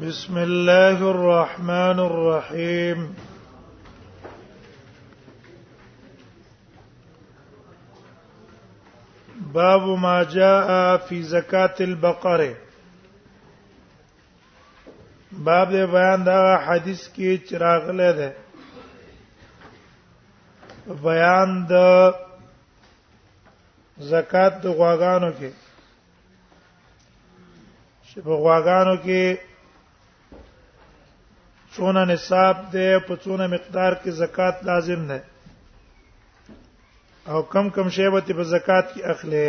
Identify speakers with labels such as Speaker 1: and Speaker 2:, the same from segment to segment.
Speaker 1: بسم الله الرحمن الرحيم باب ما جاء في زكاة البقره باب دې بیان دا حدیث کې چراغله ده بیان د زکات د غواګانو کې چې په غواګانو کې څونه نصاب دی په څونه مقدار کې زکات لازم ده او کم کم شی به په زکات کې اخلي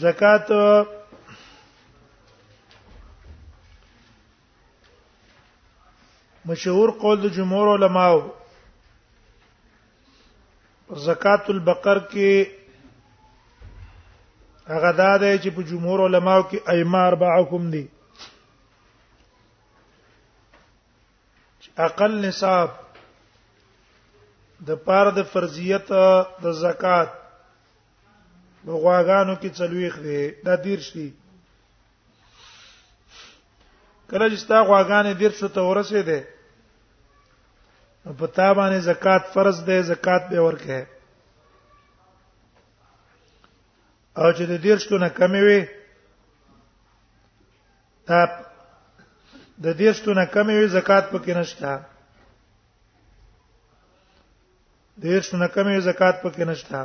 Speaker 1: زکات مشهور قول د جمهور علماو زکات البقر کې هغه دا دی چې په جمهور علماو کې ائمه اربعه کوم دي چې اقل نصاب د پاره د فرضیت د زکات په غواګانو کې چلويخ دی دا دیر شي کله چې تا غواګانې دیر شو ته ورسې ده په تا باندې زکات فرض ده زکات به ورکه او چې د دیر شتونه کمی وي دا د دې شتونه کمې وي زکات پکې نشته د دې شتونه کمې وي زکات پکې نشته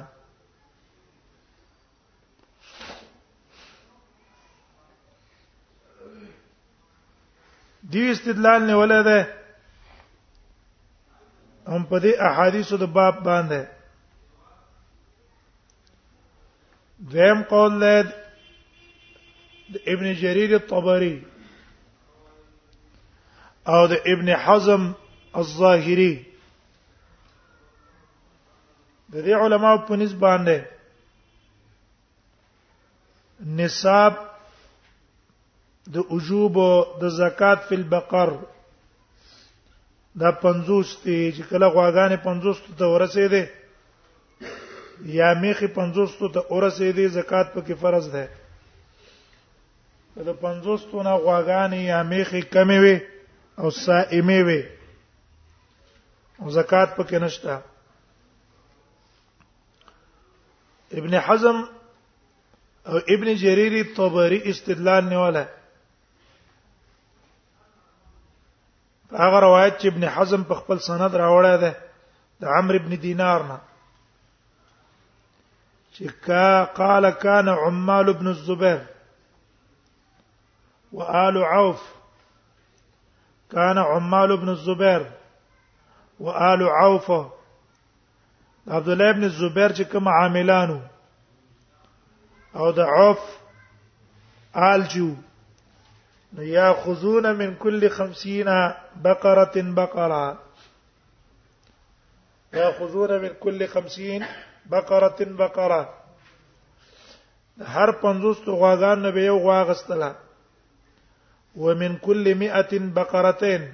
Speaker 1: دی استدلال نه ولده هم په دې احادیثو د باب باندې دویم قول له ابن جرير الطبري او د ابن حزم الظاهري د دې علماء په نسبت باندې نصاب د وجوب د زکات فی البقر دا 50 ته چې کله غواګانې 50 ته ورسېده یا میخي 50 ته اورسې دي زکات پکې فرض ده د 50 ته نه غواګانی یا میخي کمی وي او صائمه وي او زکات پکې نشته ابن حزم او ابن جرير الطبري استدلال نیوله هغه روایت چې ابن حزم په خپل سند راوړی دی د عمرو ابن دینار نه چې کا قال کان عمال ابن الزبير وآل عوف كان عمال ابن الزبير وآل عوف عبد الله ابن الزبير چې کوم عاملانو او د عوف آل جو نو یاخذون من كل 50 بقره بقره یاخذون من كل 50 بقره بقره هر 50 غواګان نو به یو غوا غستله ومن كل 100 بقرتين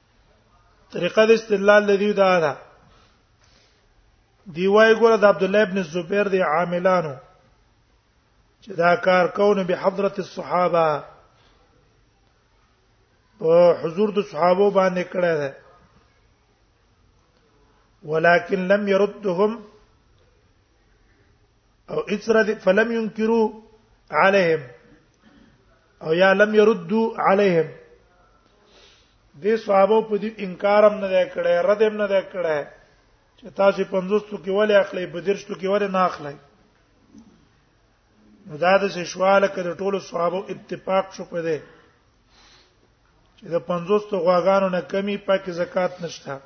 Speaker 1: طریقه د استدلال لدی دا ده دی وای ګوره د عبد الله ابن الزبير دی عاملانو چې دا کار کونه به حضرت الصحابه په حضور د صحابه باندې کړه ده ولكن لم يردهم او اثرت فلم ينكروا عليهم او یا لم يردوا عليهم دې صحابه په دې انکار هم نه کړي رد هم نه کړي چې تاسو 50 تو کې ولې اخلي په درش تو کې ولې نه اخلي نو دا د شواله کې د ټولو صحابه اتفاق شو په دې چې د 50 تو غواګانو نه کمی پکې زکات نشته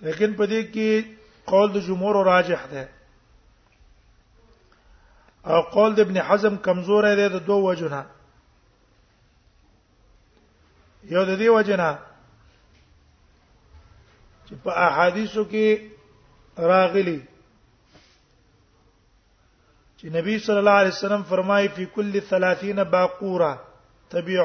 Speaker 1: لیکن په دې کې قول د جمهور راجح ده او قول د ابن حزم کمزور دی د دوه وجنه یو د دې وجنه چې په احادیثو کې راغلي چې نبی صلی الله علیه وسلم فرمایي په کل 30 باقوره تبيع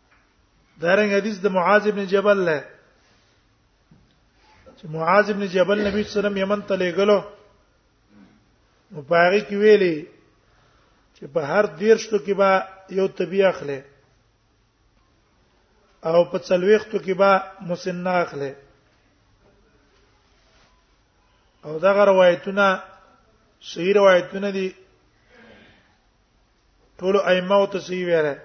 Speaker 1: دارنګ حدیث د معاذ ابن جبل له چې معاذ ابن جبل نبی صلی الله علیه وسلم یمن ته لېګلو نو پاره کې ویلي چې په هر دیرشتو کې با یو تبي اخلي او په څلويختو کې با مسن اخلي او دا روایتونه صحیح روایتونه دي ټول ائمه او تصحیح وره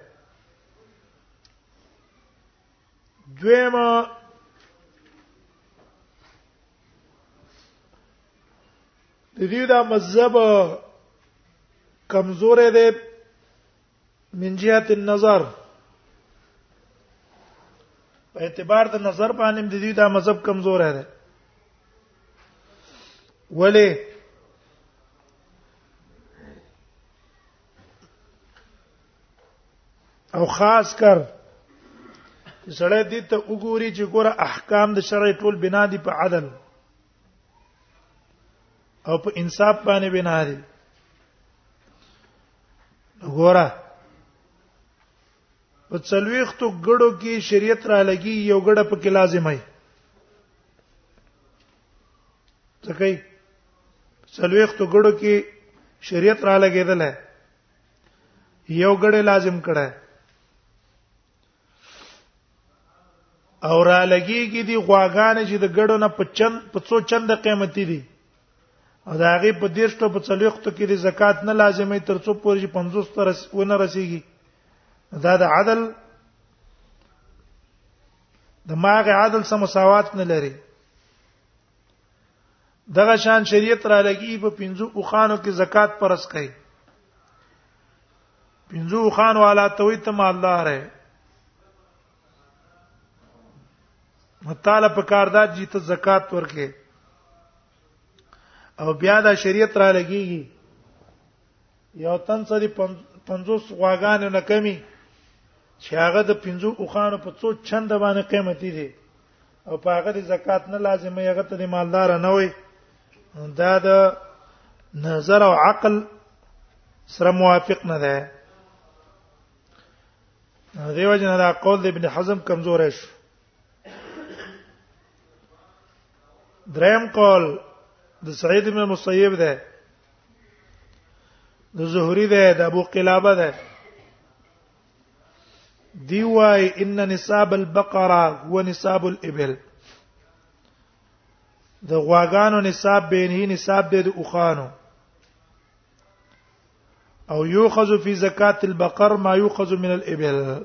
Speaker 1: دویمه د دې دا مذهب کمزورې ده من جهه النظر په اعتبار د نظر باندې د دې دا مذهب کمزورې ده ولی او خاص کر چې سړی دې ته وګوري چې ګوره احکام د شرع ټول بنا دي په عدل او په انصاف باندې بنا دي ګوره په څلويختو ګړو کې شریعت را لګي یو ګړه په کې لازمه وي څه کوي سلويختو ګړو کې شریعت را لګیدل یو ګړې لازم کړه او را لګیږي دی غواګان چې د ګړو نه پچن په څو چنده قیمتي دي او دا هغه په دیرشتو په څلوختو کې د زکات نه لازمې تر څو پورې 50 تر ونه رسیږي دا د عدل د ماغه عدل سم مساوات نه لري دغه شان شریعت را لګي په پنځو اوخانو کې زکات پرس کوي پنځو اوخانو والا توي ته مالدار ہے مطالب په کاردار جی ته زکات ورکې او بیا دا شریعت را لګيږي یو تن څه دی 50 غواګان نه کمی چې هغه د 50 اوخانو په څو چند باندې قیمتي دي او په هغه د زکات نه لازمه یغه ته د مالدار نه وي دا د نظر او عقل سره موافق نه ده دیو جن دا قول ابن حزم کمزور شو دریم قول د سعید بن مسیب ده د زهري ده د ابو قلابه ده دی وای ان نصاب البقره هو نصاب الابل د غواګانو نصاب بینه نصاب د اوخانو او یوخذ فی زکات البقر ما یوخذ من الابل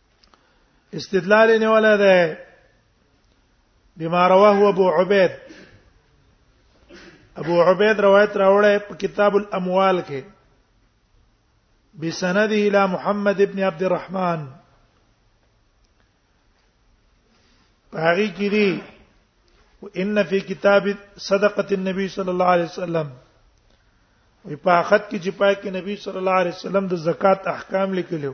Speaker 1: استدلال نه ولا ده بما رواه ابو عبيد ابو عبيد روایت راوړی په کتاب الاموال کې بسنده الى محمد ابن عبد الرحمن هغه کې دي وان في كتاب صدقه النبي صلى الله عليه وسلم وي په اخت کې چې پای کې نبی صلی الله علیه وسلم د زکات احکام لیکلو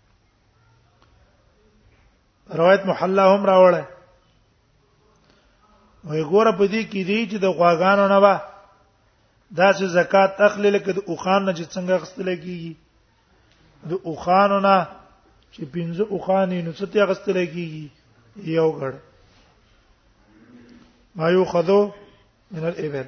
Speaker 1: روایت محلا هم راوړل وی ګوره په دې کې دی چې د غواګانو نه با دا چې زکات اخلي لکه د اوخان نه چې څنګه غستل کیږي د اوخانو نه چې پنځه اوخانې نو څه ته غستل کیږي یو غړ ما یو خذو من الابل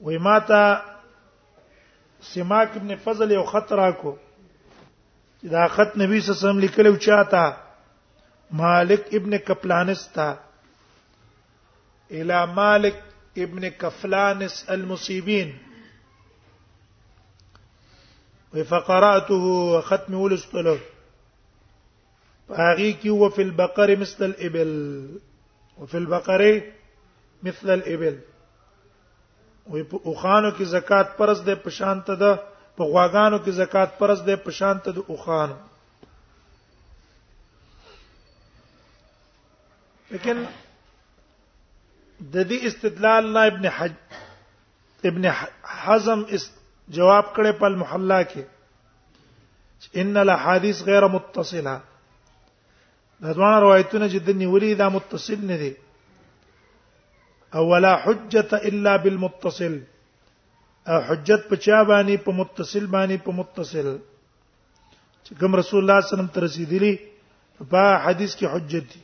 Speaker 1: وای ماته سماک ابن فضل یو خط راکو چې دا خط نبی صلی الله علیه وسلم لیکلو چاته مالک ابن کپلانستا الى مالک ابن کفلانس المصيبين فقراته وختم ولستله فاغي كي وفي البقر مثل الابل وفي البقر مثل الابل وي په اوخانو کې زکات پرز ده په شان ته ده په غواګانو کې زکات پرز ده په شان ته د اوخانو لیکن د دې استدلال نه ابن حج ابن حزم جواب کړي په المحلا کې ان الاحاديث غیر متصله دا دوه روایتونه چې د نیولې دا متصل نه دي او ولا حجته الا بالمتصل او حجت په چا باندې په متصل باندې په متصل چې کوم رسول الله صلی الله علیه وسلم تر رسیدلی په حدیث کې حجت دي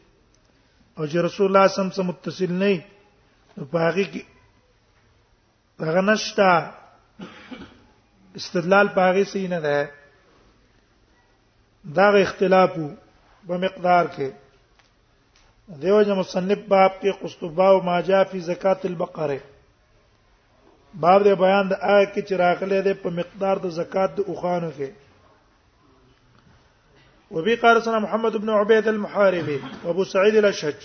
Speaker 1: او چې رسول الله صلی الله علیه وسلم سره متصل نه په هغه کې هغه نشتا استدلال پاغي سي نه ده دا اختلاف په مقدار کې دیو جن مصنف باب کې قصتبا او ماجا فی زکات البقره باب د بیان د آیه کې چې راغلي ده په مقدار د زکات د اوخانو کې وبي قال سنا محمد بن عبيد المحاربي وابو سعيد الاشج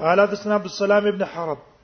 Speaker 1: قال حدثنا عبد السلام بن حرب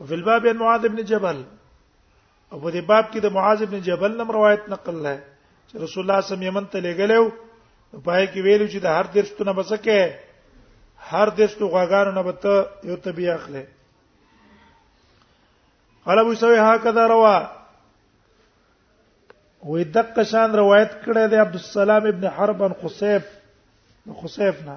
Speaker 1: وفي الباب عن معاذ بن جبل او په دې باب کې د معاذ بن جبل نم روایت نقل ده چې رسول الله صلی الله علیه وسلم یمن ته لګلو پای کې ویلو چې د هر درشتونه بسکه هر درشتو غاګانو نه بته یو تبي اخله قال ابو سوي هكذا روا وې دقه شان روایت کړی دی عبد السلام ابن حرب عن خصيف خصيفنا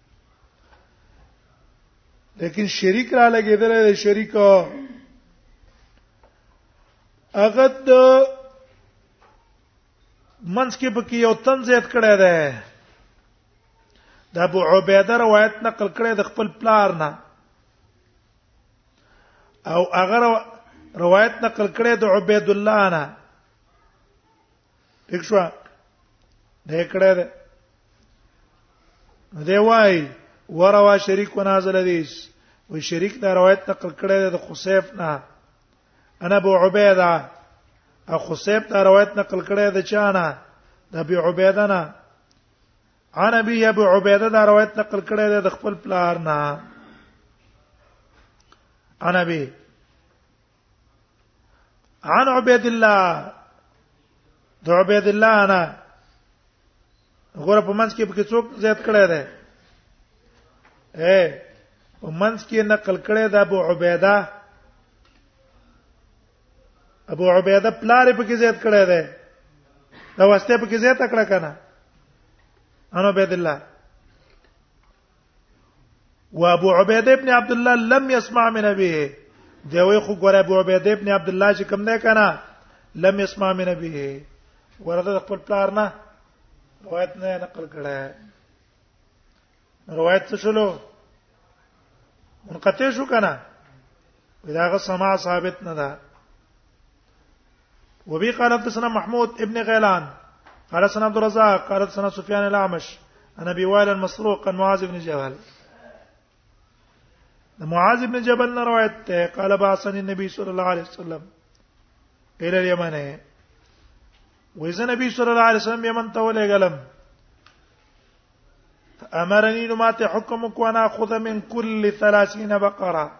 Speaker 1: لیکن شریک را لګیدل دی شریک هغه د منځ کې پکې یو تن زیات کړی دی د ابو عبیده روایت نقل کړی د خپل پلار نه او هغه روایت نقل کړی د عبید الله نه ټیک شو دا کړه ده دی وای وروا شریک و نازل دیس و شریک دا روایت نقل کړی ده د خصیف نه انا ابو عبیده او خصیب دا روایت نقل کړی د چانه د ابي عبیده نه عن ابي ابو عبیده دا روایت نقل کړی د خپل پلار نه عن ابي عن عبيد الله د عبيد الله انا غره په منځ کې په څوک زیات کړی دی اے په منځ کې نقل کړی دا ابو عبیده ابو عبیده پلار په کې زیات کړی دی دا واسطه په کې زیات کړه کنه انو عبید الله وابو عبيد ابن عبد الله لم يسمع من ابيه دی وای خو ګور ابو عبيد ابن عبد الله چې کوم نه کنه لم يسمع من ابيه ورته خپل پلار نه روایت نه نقل کړه روایت څه شلو منقطع شو کنه داغه سما ثابت نه ده وبي قال حدثنا محمود ابن غيلان قال سنة عبد الرزاق قال سنة سفيان الأعمش عن أبي وائل المسروق عن معاذ بن جبل معاذ بن جبل نے روایت قال بعثني النبي صلى الله عليه وسلم الى اليمن وإذا النبي صلى الله عليه وسلم يمن تولى قلم فأمرني لما تحكمك وأنا أخذ من كل ثلاثين بقرة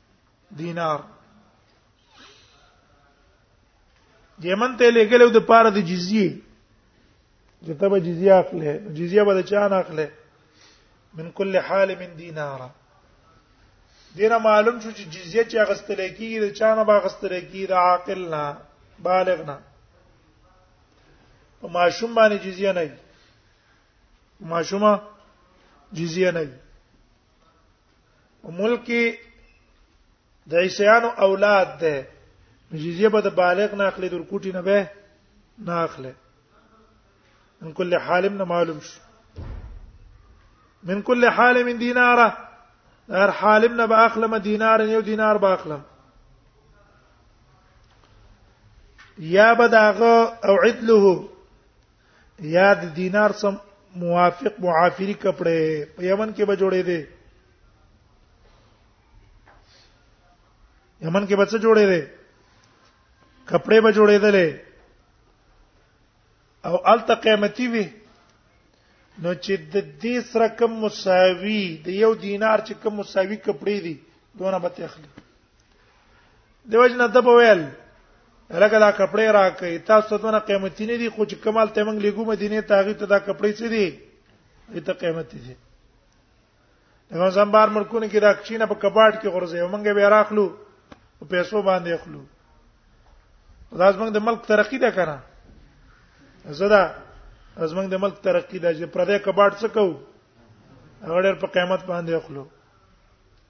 Speaker 1: دینار یمن ته لګلو د پاره د جزیه چې تبه جزیه اخلي جزیه به چا نه اخلي من کل حال من دینار دینه معلوم شو چې جزیه چې اغستل کیږي د چا نه باغستل کیږي د عاقل نه بالغ نه په ماشوم باندې جزیه نه ماشومه جزیه نه په ملک کې د عیسیانو اولاد ده جزیه به د بالغ نه اخلي در کوټی نه به نه اخلي من کل حالم نه معلوم شي من کل حالم دیناره هر حالم نه به اخلم دینار یو دینار به اخلم یا بداغه او عدله یا د دینار سم موافق معافری کپڑے په یمن کې به جوړې دي یمن کې به څه جوړې دي کپڑے به جوړې دي او الته قیمتي وي نو چې د دې سره کوم مساوي د یو دینار چې کوم مساوي کپڑے دي دونه به تخلي دیو جن د بویل لکه دا کپڑے راکې تاسو ته نه قیمتي نه دي خو چې کمال ته موږ لګو مدینه ته هغه ته دا کپڑے څه دي ایته قیمتي دي دغه زمبار ملکونه کې دا کښینه په کباټ کې غرزه موږ به راخلو په پیسو باندې اخلو دا زموږ د ملک ترقی ده کنه زدا زموږ د ملک ترقی ده چې پردې کباټ څه کوو هغه ډېر په قیمت باندې اخلو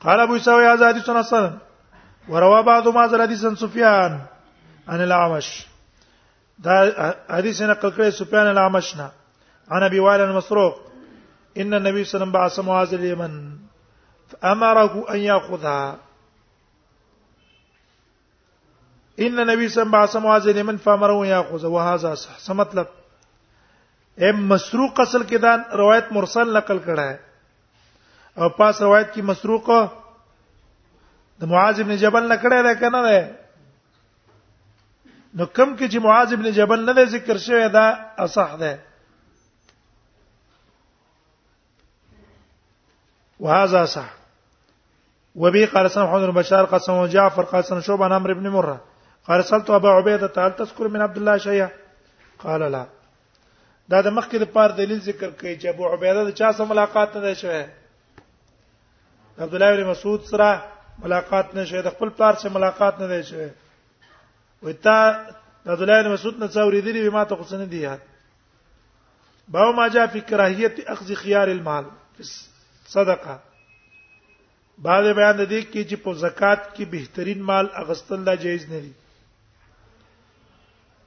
Speaker 1: قال ابو سوي ازادي سنن سنن وروا بعض ما زر حدیث سفیان عن الاعمش دا حدیث نقل کړی سفیان الاعمش نه عن ابي وائل المسروق ان النبي صلى الله عليه وسلم بعث معاذ اليمن فامره ان ياخذها ان النبي صلى الله عليه وسلم بعث معاذ اليمن فامره ان ياخذها وهذا صح څه مطلب اے مسروق اصل کې دا روایت مرسل نقل کړه ہے او پاس روایت کې مسروق د معاذ ابن جبل نه کړه ده کنه ده نو کم کې چې معاذ ابن جبل نه ذکر شوی دا اصح ده وهذا صح وبي قال سن محمد بن بشار قسم جعفر قسم شوب عن عمرو بن مره قال سالت ابا عبيده تعال تذكر من عبد الله شيئا قال لا دا د مخکې د پار دلیل ذکر کوي چې ابو عبیده د چا سره ملاقات نه شوه عبد الله بن مسعود سره ملاقات نه شوه د خپل پار سره ملاقات نه شوه وتا د عبد الله بن مسعود نه څو ریدلی به ما ته قصنه دی یاد باو ما جاء فی کراهیت اخذ خيار المال صدقه بعد بیان د دې کې چې په زکات کې بهترین مال اغستل لا جایز نه دي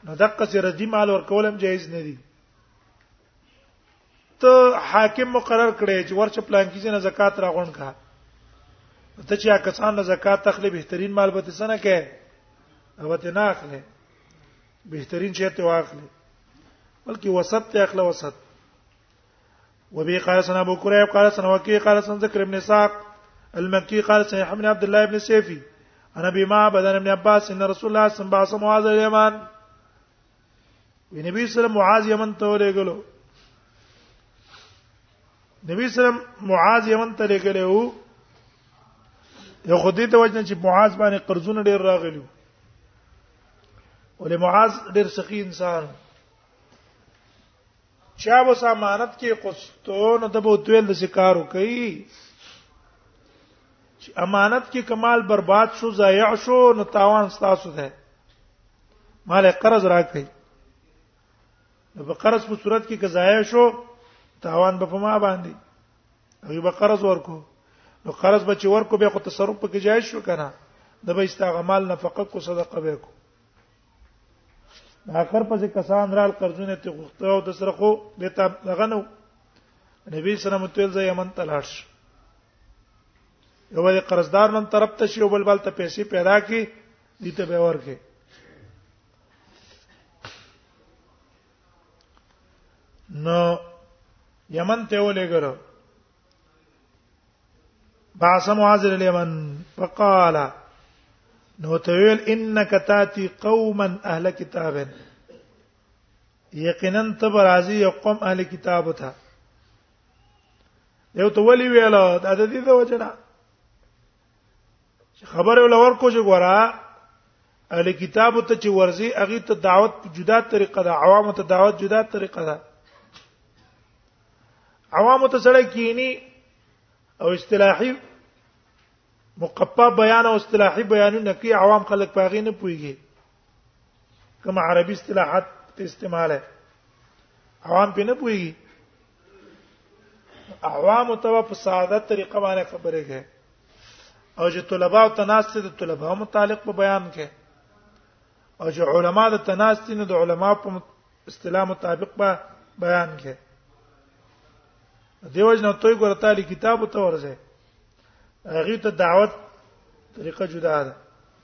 Speaker 1: نو دغه چې ردی مال ورکول هم جایز نه دي ته حاکم مقرر کړي چې ورچ پلان کې نه زکات راغون کا ته چې کسان له زکات تخلي بهترین مال به تسنه کې او ته نه اخلي بهترین شی ته واخلي بلکې وسط ته اخلا وسط وبي قال سنا ابو كريب قال سنا وكي قال سنا ذكر ابن ساق المكي قال سنا حمد عبد الله بن سيفي انا بما بدن ابن عباس ان رسول الله صلى الله عليه وسلم معاذ اليمن ونبي صلى الله عليه وسلم معاذ يمن ته ولېګلو نبی سلام معاذ یمن ته لګلې وو یو خدای ته وجنه چې معاذ باندې قرضونه ډیر راغلي ولې معاذ ډېر سخی انسان چا وس امانت کې قسطون د بو تویل د شکارو کوي چې امانت کې کمال برباد شو ضایع شو نو تاوان ستاسو ده مال قرض راکړي نو په قرض په صورت کې قضایا شو تاوان به په ما باندې هغه به قرض ورکو نو قرض به چې ورکو به خو تصرف پکې جایز شو کنه د به استغمال نفقه کو صدقه به کو اخر پسې کسان رال قرضونه ته غوښته او د سره خو به تا غنو نبی صلی الله علیه وسلم ته یمن تلاش یو ول قرضدار نن طرف ته شی او بل بل ته پیسې پیدا کی دي ته به ورکه نو یمن ته ولېګره بعث معاذ اليمن فقال نو تویل انک تاتی قوما اهل کتاب یقینا تب راضی یو قوم اهل کتاب ته یو ته ولی ویل د دې د وجنه خبره ولور کو چې ګورا اهل کتاب ته چې ورزي اغه ته دعوت جدا طریقه ده عوام ته دعوت جدا طریقه ده عوام ته سره کینی او اصطلاحي مقپا بیان او اصطلاحي بیانونه کوي عوام خلک پاغې نه پويږي کوم عربي اصطلاحات په استعمال ہے عوام په نه پوي عوام ته په ساده طریقه باندې خبرې کوي او چې طلباء او تناسته د طلباء متعلق په بیان کې او چې علما د تناسته نه د علما په اصطلاح مطابق په بیان کې دیوژن توي ګورته کتاب ته ورځي هغه ته دعوت طریقه جدا ده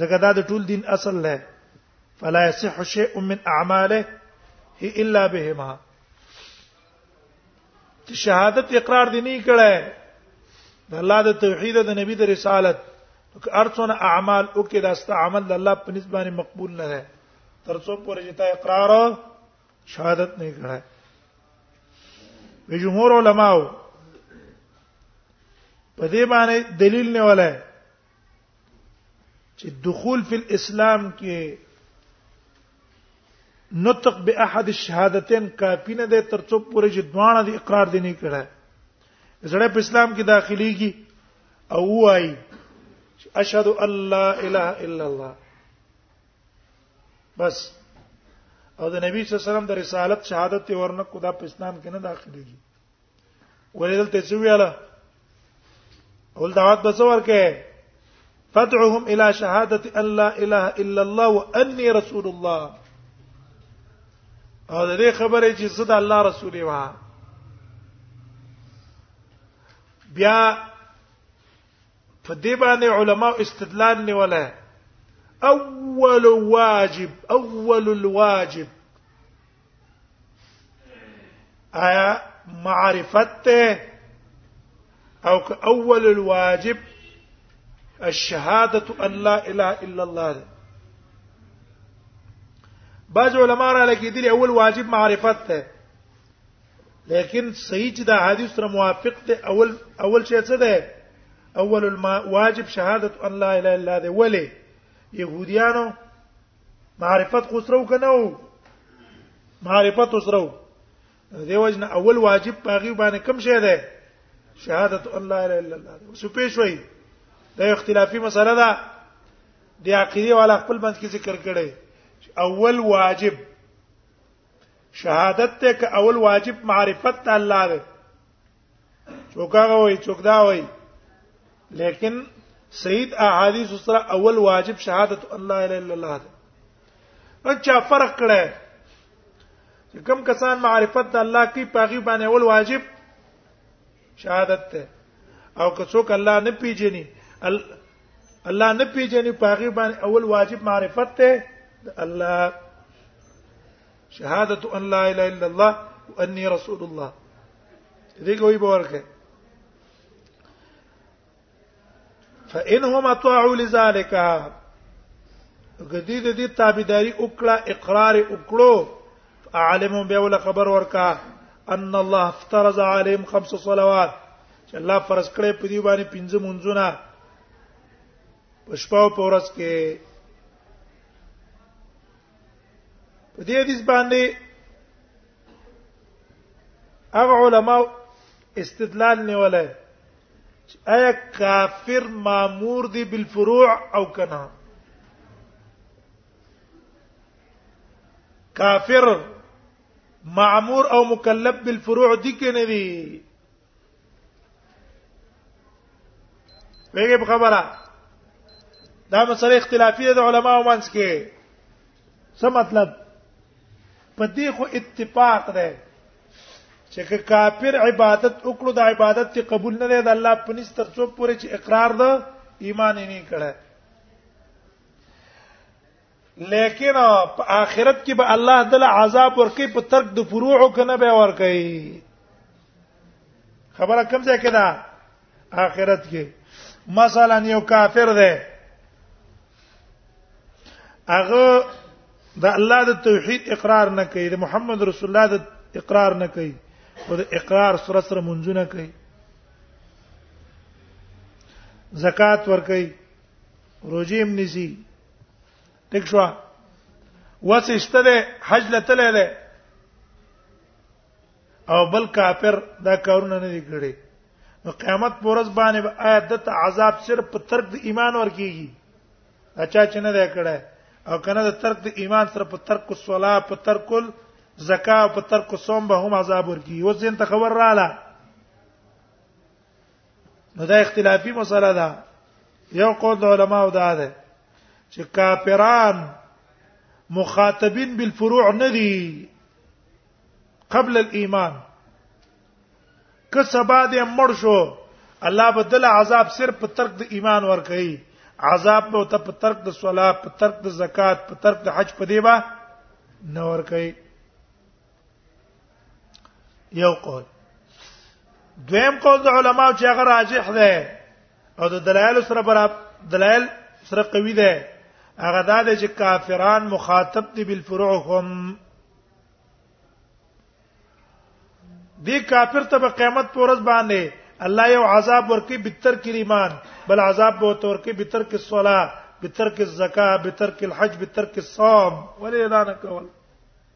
Speaker 1: ځکه دا د ټول دین اصل نه فلا يصح شيء من اعماله الا بهما چې شهادت اقرار دی نه کړه د الله د توحید او د نبی د رسالت ارڅونه اعمال او کې داست عمل د الله په نسبت باندې مقبول نه ده تر څو پورې چې تا اقرار او شهادت نه کړه به جمهور علماو په دې باندې دلیل نه ولای چې دخول فی الاسلام کې نطق به احد الشهادتين کافی نه ده ترڅو پورې چې دوانه د اقرار دي نه کړه زړه په اسلام کې داخلي کی او وای اشهد ان لا اله الا الله بس او د نبی صلی الله علیه وسلم د رسالت شهادت ورنکو دا په اسلام کې نه داخليږي ولې دلته څه ویاله ول دعوت به څور کې فدعهم الى شهاده ان لا اله الا الله واني رسول الله او د دې خبرې چې زه د الله رسول یم بیا په دې باندې علما استدلال نیولای اول واجب اول الواجب آیا معرفت او که اول الواجب الشهاده ان لا اله الا الله ده. بعض علما را لګیدلی اول واجب معرفت ده لیکن صحیح چې دا حدیث سره موافق ده اول اول شی څه ده اول الواجب شهادت ان لا اله الا الله ده ولی يهوديانو معرفت خسرو کنه او معرفت خسرو دیوژن اول واجب پاغي باندې کم شه ده شهادت ان لا اله الا الله وسو پیش وای دا اختلافي مسله ده د عقیده والا خپل منځ کې ذکر کړي اول واجب شهادت ته که اول واجب معرفت الله ده چوکاغه وای چوکدا وای لیکن سید احادیث سره اول واجب شهادت ان لا اله الا الله ده اچھا فرق کړه کم کسان معرفت د الله کی پاغي باندې اول واجب شهادت ده او که څوک الله نه پیژني الله نه پیژني پاغي باندې اول واجب معرفت ده الله شهادت ان لا اله الا الله واني رسول الله دې کوي باور کوي فانهم اطاعوا لذلك جديد دي تابعداري وکړه اقرار وکړو عالمون به ول خبر ورکا ان الله افترض عليهم خمس صلوات چې الله فرض کړې په دې باندې پنځه منځونه پښپاو پورس کې په دې حدیث باندې هغه علما استدلال نیولای ایا کافر مامور دی بالفروع او کنا کافر معمور او مکلف بالفروع دي کې نه دي ویګه په خبره دا مسله اختلافي ده علماو منځ کې څه مطلب په دې خو اتفاق ده چې کافر عبادت وکړو د عبادت ته قبول نه لري د الله په نس تر څو پورې چې اقرار ده ایمان یې نه کړه لیکن په آخرت کې به الله تعالی عذاب ورکړي په ترک د فروع کنه به ورکړي خبره کوم ځای کې ده آخرت کې مثلا یو کافر دی هغه د الله د توحید اقرار نه کوي د محمد رسول الله د اقرار نه کوي او د اقرار سره سره منځونه کوي زکات ور کوي روزي هم نيسي دښوا وسه شته ده حج لته ده او بل کافر دا کارونه نه دي کړی نو قیامت پورز باندې آیات د عذاب صرف په ترک د ایمان ور کیږي اچھا چې نه ده کړه او کنه د ترک د ایمان سره په ترک الصلاه په ترک زکا په ترک صوم به هم عذاب ور کیږي وزن ته خبر رااله نو دا اختلافي مسله ده یو قول علماء او دا ده چې کافران مخاطبین بالفروع نه دي قبل الايمان که سبا دې مړ شو الله بدل عذاب صرف په ترک د ایمان ور کوي عذاب به ته په ترک د صلات په ترک د زکات په ترک د حج په دی با نه ور کوي یو قول دویم قول د علماو چې هغه راجح ده او د دلایل سره برابر دلایل سره قوی ده هغه دا ده چې کافران مخاطب دي بالفروع هم دي کافر ته په قیامت پورز باندې الله یو عذاب ورکی بتر کې ایمان بل عذاب به تور کې بتر کې صلاه بتر کې زکات بتر کې الحج بتر کې صوم ولې اعلان کول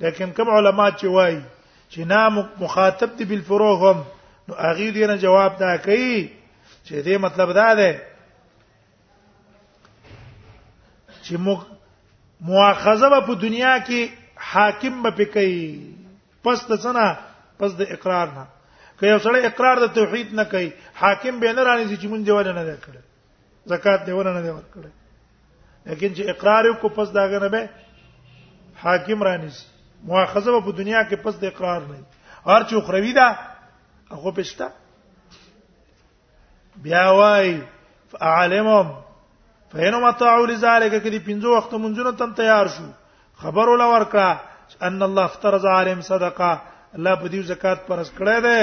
Speaker 1: لیکن کوم علما چې وایي چې نام مخاطب دی بالفروع هم نو هغه دې نه جواب دا کوي چې دې مطلب دا ده چې مؤاخذه په دنیا کې حاکم به پکې پس د څنګه پس د اقرار نه که یو سړی اقرار د توحید نه کوي حاکم به نه رانیږي چې مونږ دیوانه نه کړی زکات دی ورنه دی ورکړي لیکن چې اقرار کو پس داګه نه به حاکم رانیسی مؤاخذه په دنیا کې پس د اقرار نه هر چې اخروی ده هغه پښتا بیا وای فعلمهم فینو متاعو لذالک کدی پنځو وخت منځونه تم تیار شو خبر ولا ورکړه ان الله افترض عليهم صدقه الله په دې زکات پرس کړی دی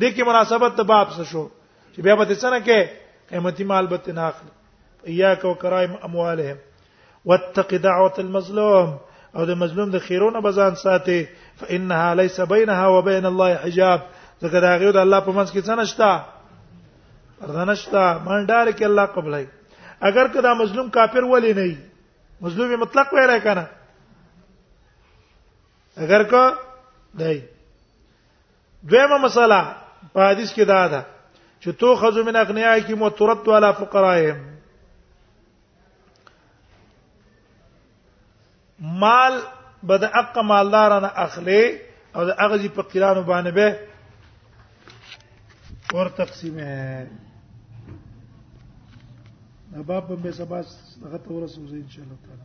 Speaker 1: د کې مناسبت د باب سره شو چې بیا به څنګه کې قیمتي مال به نه اخلي اياک وکرایم اموالهم واتق دعوه المظلوم او د مظلوم د خیرونه بزان ساتي فانها ليس بينها وبين الله حجاب ځکه دا غيو د الله په منځ کې څه نشتا پردنشتا من ډار کې الله قبلای اگر کدا مظلوم کافر ولی نه مظلوم مطلق ویل کنه اگر که دی دویمه مسله په حدیث کې دا ده چې تو خذو من اغنیاکم وترد علی فقرائهم مال بد اق مالدارانه اخلي او د اغزي فقیرانو باندې به ور تقسیمه دا باب به سبا هغه تورسو ان شاء الله تعالی